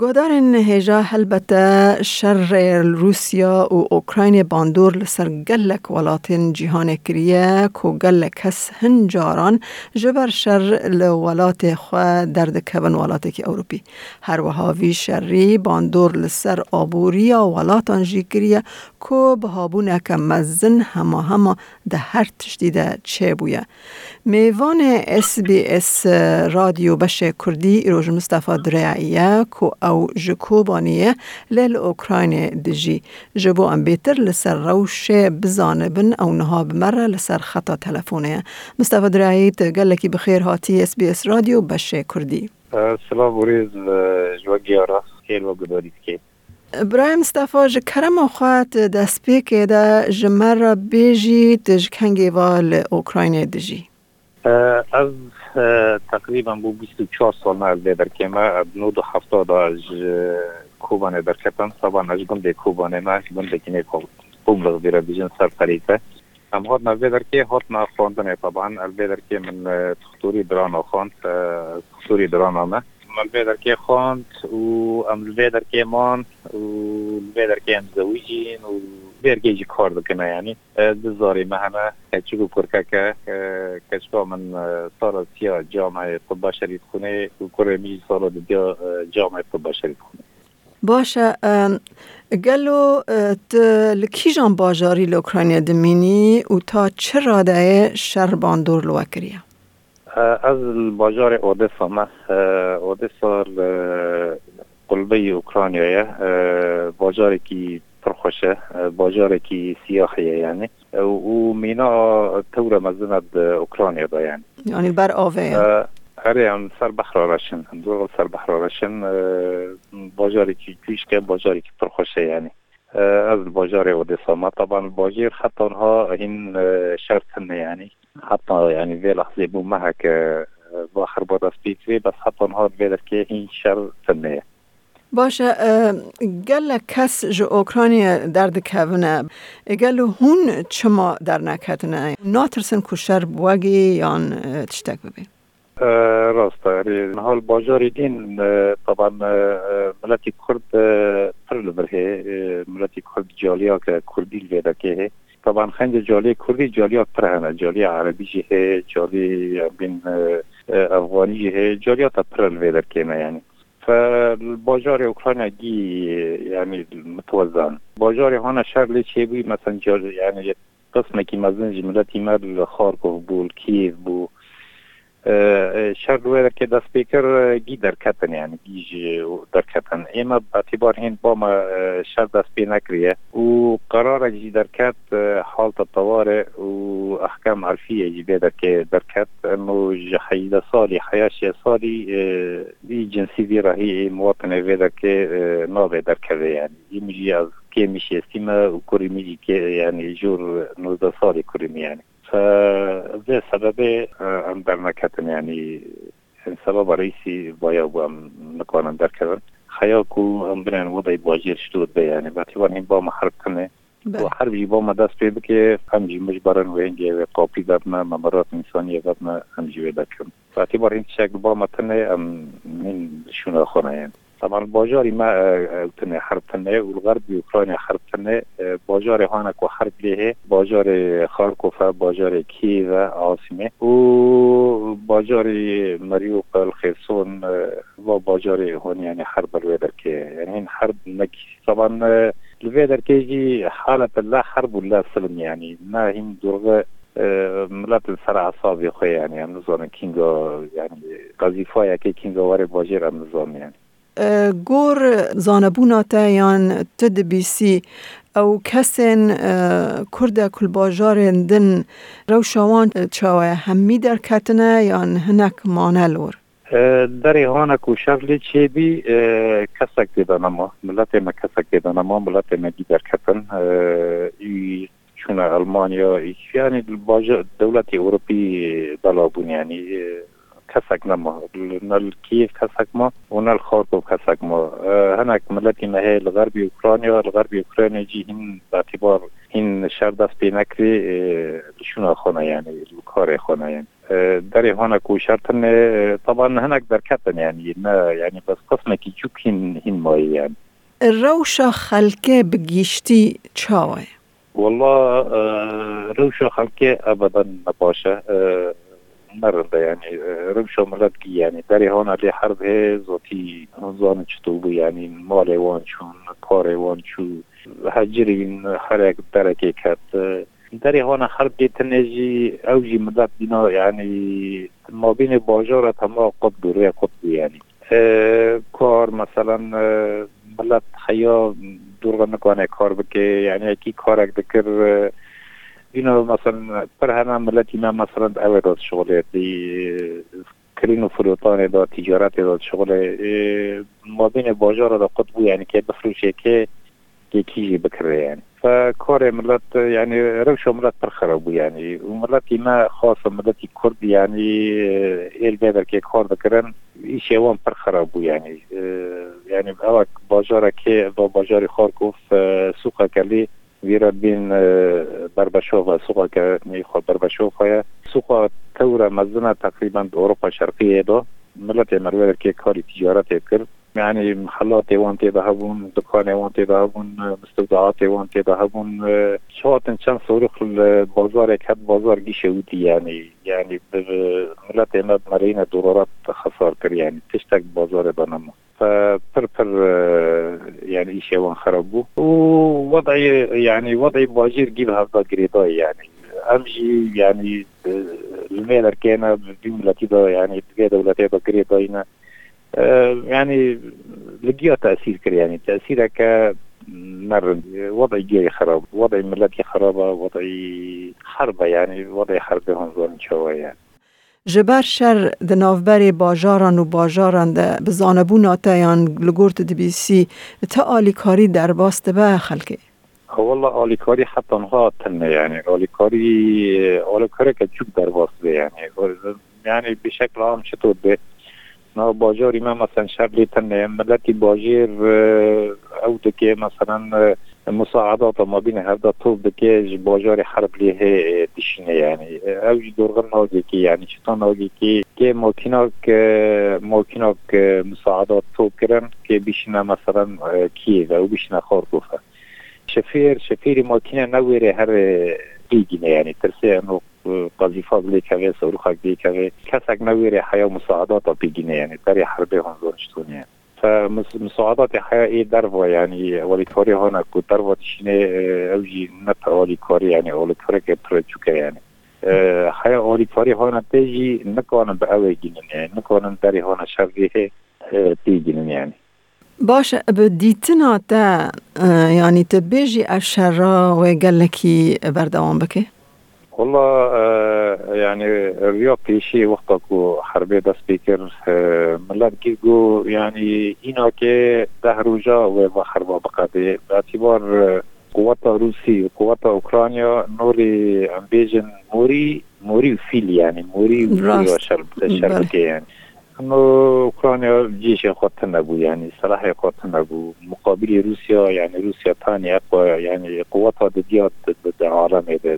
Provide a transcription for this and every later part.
گودارن هجا البته شر روسیا و اوکراین باندور لسر گلک ولاتین جهان کریه کو گلک کس هنجاران جبر شر لولات خو درد کبن ولات کی اوروپی. هر وهاوی شری باندور لسر آبوریا ولاتان جی کریه کو بهابونه که مزن هما هما ده هر تشدیده چه بویه. میوان اس بی اس رادیو بشه کردی روژ مصطفى درعیه کو او جکوبانیه لیل اوکراین دجی جبو ام بیتر لسر روش بزانبن او نها بمره لسر خطا تلفونه. مصطفى درعیه تگلکی بخیر هاتی اس بی اس رادیو بشه کردی. سلام بوریز جوگی آرا خیل و گداری که برای مصطفى ج کرم خواهد دست پیکه ده جمر بیجی تجکنگی وال اوکراین دجی از تقریبا بو 24 سال نه در که ما بنود و هفتاد از کوبانه در کتن سبان از گنده کوبانه ما گنده کنه قوم بیره بیجن سر طریقه ام هات نوی در که هات نا خواندن طبعا البه در که من تختوری دران خواند تختوری دران آمه البه در که خواند و ام البه در که مان و البه در که ام زویجین و برگیجی کار دکنه یعنی دزاری مهمه کچگو کرکه کچگو من سال سیا جامعه شرید خونه کره می سال دیا جامعه شرید خونه باشه گلو لکی جان باجاری لوکرانیا دمینی و تا چه راده شر باندور لو کریه از باجار اودسا ما اودسا قلبه اوکرانیایه باجاری که پرخوشه باجاری که سیاحیه یعنی. و مینا تور مزند اوکرانیا دا یعنی. یعنی هم سر بحرارشن دور سر بحرارشن باجاری که که باجاری که پرخوشه یعنی. از باجار اودسا ما طبعا باجر حتی اونها این شرط یعنی. حتی یعنی وی لحظه بو محک باخر بیتوی بس حتی اونها وی که این شرط نه. باشه آه، گل کس جو اوکراینی درد کونه گل هون چما در نکتنه ناترسن کشر بوگی یا آه، تشتک ببین. آه، راست. يعني نهار باجاري دين طبعا ملاتي كرد پر لبره ملاتي كرد جاليا كردي لبدا هي طبعا خاين جاليا كردي جاليا پر هنا جاليا عربي جه جاليا بين افغاني جه جاليا تا پر يعني فالباجار اوكرانيا دي يعني متوزن. باجار هنا شهر لي بي مثلا يعني قسم كي مزن جملتي مال خاركوف بول كيف بو شار وەرەکێ دەستپیکر آه، گی دەرکەتن گیژ دەرکەتن. ئێمە بەتیبار هند بۆمە آه، دست دەستپێ نکریه و قرارەجی درکت آه، حال تطواره و ئەحکام عرفیەجی بێ دەکێ دەرکات و ji heyde salî heya şe salîî cinsî vî rahî muwatinê vê deke navê derkeve yani از که میشه استیمه و کوری میجی که یعنی جور نوزده سالی کوری yani به سبب آن برنکتن یعنی سبب رئیسی باید و هم نکوانم در کردن. خیا کو برن وضعی باجیر شدود به یعنی. باتیوان این با محرک کنه و هر جی با مدس پی بکه هم جی مجبرن و اینجا و قاپی دبنا ممرات انسانی دبنا هم جی و دکم فاتی بار این شکل با متنه هم من شونه خونه یعنی طبعا باجاری ما تنه حرب تنه و الغرب اوکراین حرب تنه باجار هانک و حرب لیه باجار خارکوف باجار کیو عاصمه و باجار مریوپل خرسون و باجار هون یعنی حرب الویدر که یعنی این حرب نکی طبعا الویدر که جی حالت لا حرب ولا سلم يعني ما هم درغه ملت سر اعصابی خو یعنی هم نظام کینگا یعنی قضیفای که کینگا واره باجر هم یعنی گور زانبوناتا یان تد بیسی او کسین کرده کل باجار دن رو شوان چاوه همی در کتنه یان هنک مانه لور در هانک و شغلی چی بی کسک دیدن اما ملت ما کسک دیدن اما ملت ما دی در کتن ای چون المانیا یعنی دولت اروپی بلا بون یعنی كسكنما كيف كسكما ونا الخاركوف كسكما هناك ملتنا هي الغربي اوكرانيا الغربي اوكرانيا جي هن باعتبار هن شر دست بينكري شنو خونا يعني الكار خونا يعني دري هناك وشرطن طبعا هناك بركتن يعني يعني بس قسمك جوك هن هن ماي يعني الروشة خلقة بجيشتي تشاوي والله روشة خلقة أبدا نباشا يعني رمشو ملتقي يعني داري هون اللي حرب هي زوتي زوان چطوبو يعني مالي وان چون كاري وان چو هجرين حرق دركي كات داري هون حرب تنجي اوجي مدت دينا يعني ما بين باجارة تما قطب روی قطب يعني کار مثلا ملت حیا دور نکنه کار بکه یعنی کی کارک دکر اینو مثلا پرهنم ملتی من مثلا اوه داد شغل کرین و فروتان دا تجارت دا شغل ما بین باجار دا قطبو یعنی که بفروشه که که کیجی بکره یعنی فکار ملت یعنی روش ملت پر خرابو یعنی ملتی ما خاص ملتی کرد یعنی ایل بیدر که کار بکرن ایش اوان پر خرابو یعنی یعنی اوک باجار که با باجار خارکوف سوقه کلی вера бин барбашова суға ка михо барбашовая. Суға тавра мазна тақрибан европа шарқия до ملت مرور که کاری تجارت کرد یعنی محلات وان تیده هبون دکان وان تیده هبون مستودعات وان تیده هبون شاتن چند صورق بازار کد بازار گیشه اوتی یعنی یعنی ملت مرین دورارات خسار کرد یعنی تشتک بازار بنامه فبر بر يعني إيش وان خربو ووضعي يعني وضعي باجير جيب هذا قريضاي يعني. أمشي يعني الميلر كان بملتي دا يعني دولتي دا قريضاينا يعني لقيها تأثير كر يعني. تأثيرها ك مر وضعي جاي خراب وضعي ملتي خرابة وضعي حربة يعني. وضعي حربة هون شوية يعني. جبر شر د ناوبر باجاران و باجاران ده. بزانبو ناتیان لگورت دبیسی. تا آلیکاری در باست به خلکه. والله آلیکاری حتی انها تنه يعني آلیکاری آلیکاری که چوب در باست يعني يعني بشكل عام چطور ده؟ نا باجاری ما مثلا شغلی تن ملتی باجر او دکه مثلا مساعدات ما بين هذا طول دكاج باجار حرب لها تشنه يعني أو دورغن هاجيكي يعني شيطان هاجيكي كي موكينوك موكينوك مساعدات تو كرن كي بيشنا مثلا كييف أو بيشنا خارطوفة شفير شفيري موكينا نويري هر ليجينا يعني ترسي انه قذيفة لي كافي صاروخك لي كافي كاسك نويري حياة مساعدات بيجينا يعني تاري حربي هنزور شتوني يعني مساعدات حيائي دروا يعني ولكوري هنا كو دروا تشيني اوجي نت ولكوري يعني ولكوري كبرتشوكا يعني حياة ولكوري هنا تيجي نكون بأوي جنين يعني نكون داري هنا شرقي تيجي يعني باش بديتنا تا يعني تبيجي الشر وقال لك بردوام بكي والله آه يعني الرياض شيء وقتك حربي دا سبيكر آه ملات جيجو يعني إنا كي دهروجا وحربا بقادي باعتبار آه قوات روسي وقوات أوكرانيا نوري أمبيجن موري موري وفيل يعني موري موري وشرب شربكي يعني. إنه أوكرانيا جيش قوتنا ابو يعني صراحة قوتنا ابو مقابل روسيا يعني روسيا ثاني أقوى يعني قوتها ضد العالم سلاح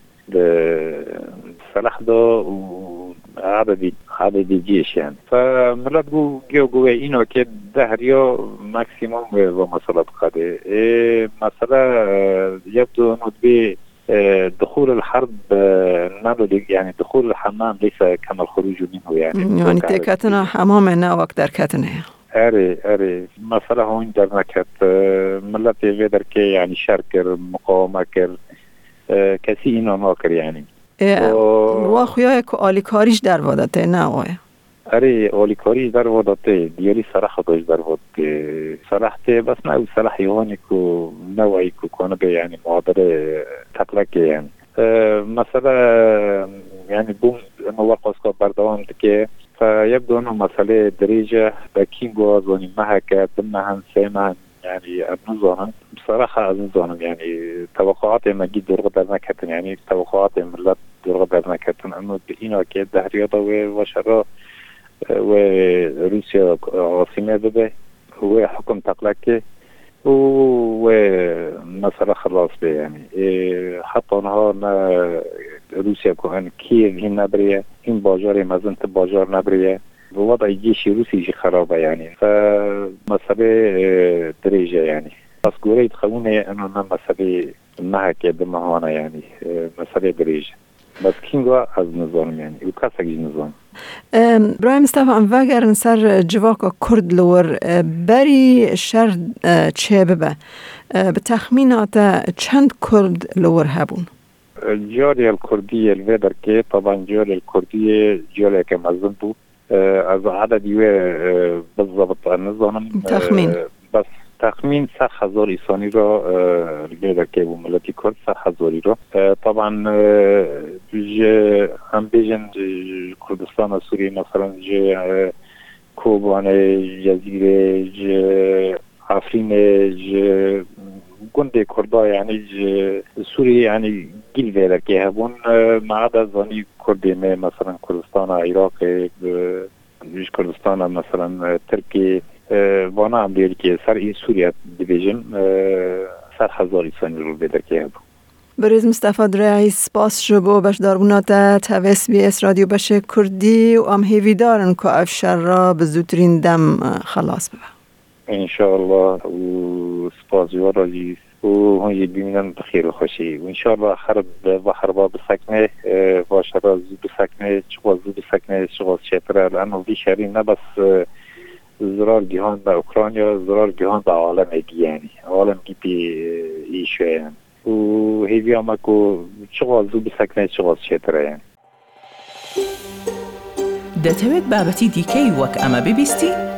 salahdo عددي عددي جيش يعني. فمرات قو جو قو إنو كد دهريو ماكسيموم ومسألة قدي إيه مسألة آه، يبدو أنه بي آه، دخول الحرب آه، نالو يعني دخول الحمام ليس كما الخروج منه يعني. يعني تكاتنا حمامنا وقت كاتنا. أري أري. مثلا هون درنا كات ملت فيدر كي يعني شركر مقاومة كر كسي إنو نوكر يعني. و خویا که آلیکاریش در وادته نه آقای. اره آلیکاریش در وادته دیاری سرح داشت در وادته سرح ته بس نه سرح یوانی که نوعی که کنه به یعنی معادله تقلق یعنی. مثلا يعني بوم موقع اسكو بردوام دكي فيبدو انه مسألة دريجة بكينجو اظن مهكا دمهن سيمهن يعني بنظن بصراحة بنظن يعني توقعاتي ما جيت دور بالغد المكتن يعني توقعاتي من لا بالغد المكتن أنه بإينا كيد رياضة وشرا وروسيا عاصمة ببي هو حكم تقلقي ومسألة خلاص به يعني. إيه، حتى نهار روسيا كوهن كيف هي نبرية إن باجار مزنت باجار نبرية وضع جيش روسي خرابه يعني فمسألة دريجة يعني بس قولي تخوني انه مسألة انها كده مهانة يعني مسألة دريجة بس كينغوا از نظام يعني وكاسك نظام. برای مصطفى ام وگر سر جواک کرد لور بری شر چه ببه؟ به تخمینات چند کرد لور هبون؟ جاري الكردية الفيدر كي طبعا جاري الكردية جاري كمزن بود از عدد یوه بالضبط. النظام تخمین بس تخمین سه هزار ایسانی را لیدر که و ملتی کرد سه هزاری را. طبعا هم بیجن کردستان سوری مثلا جه کوبان جزیره افرین جه گنده کردا یعنی سوری یعنی گیل ویدر که هبون معد از زانی کردی مثلا کردستان عراق کردستان مثلا ترکی وانا هم دیر که سر این سوریت دیویژن سر هزار ایسانی رو بیدر که هبون بریز مصطفى درعی سپاس شبو باش داربونات تویس بی اس رادیو بشه کردی و ام هیوی دارن که افشار را به زودترین دم خلاص ببه انشاءالله و سپاس جوارا و هون ببینن بخیر و خوشی. و انشاءالله آخر بحر با بسکنه و شرا زود بسکنه چقدر زود بسکنه چقدر شتره لانه دی شهری نه بس زرار گیهان به اوکراینیا زرار گیهان به عالم یعنی. عالم گی بی ایشو یعنی. و هیوی اما که چقدر زود بسکنه چقدر شتره یعنی. دەتەوێت بابەتی دیکەی وەک ئەمە ببیستی؟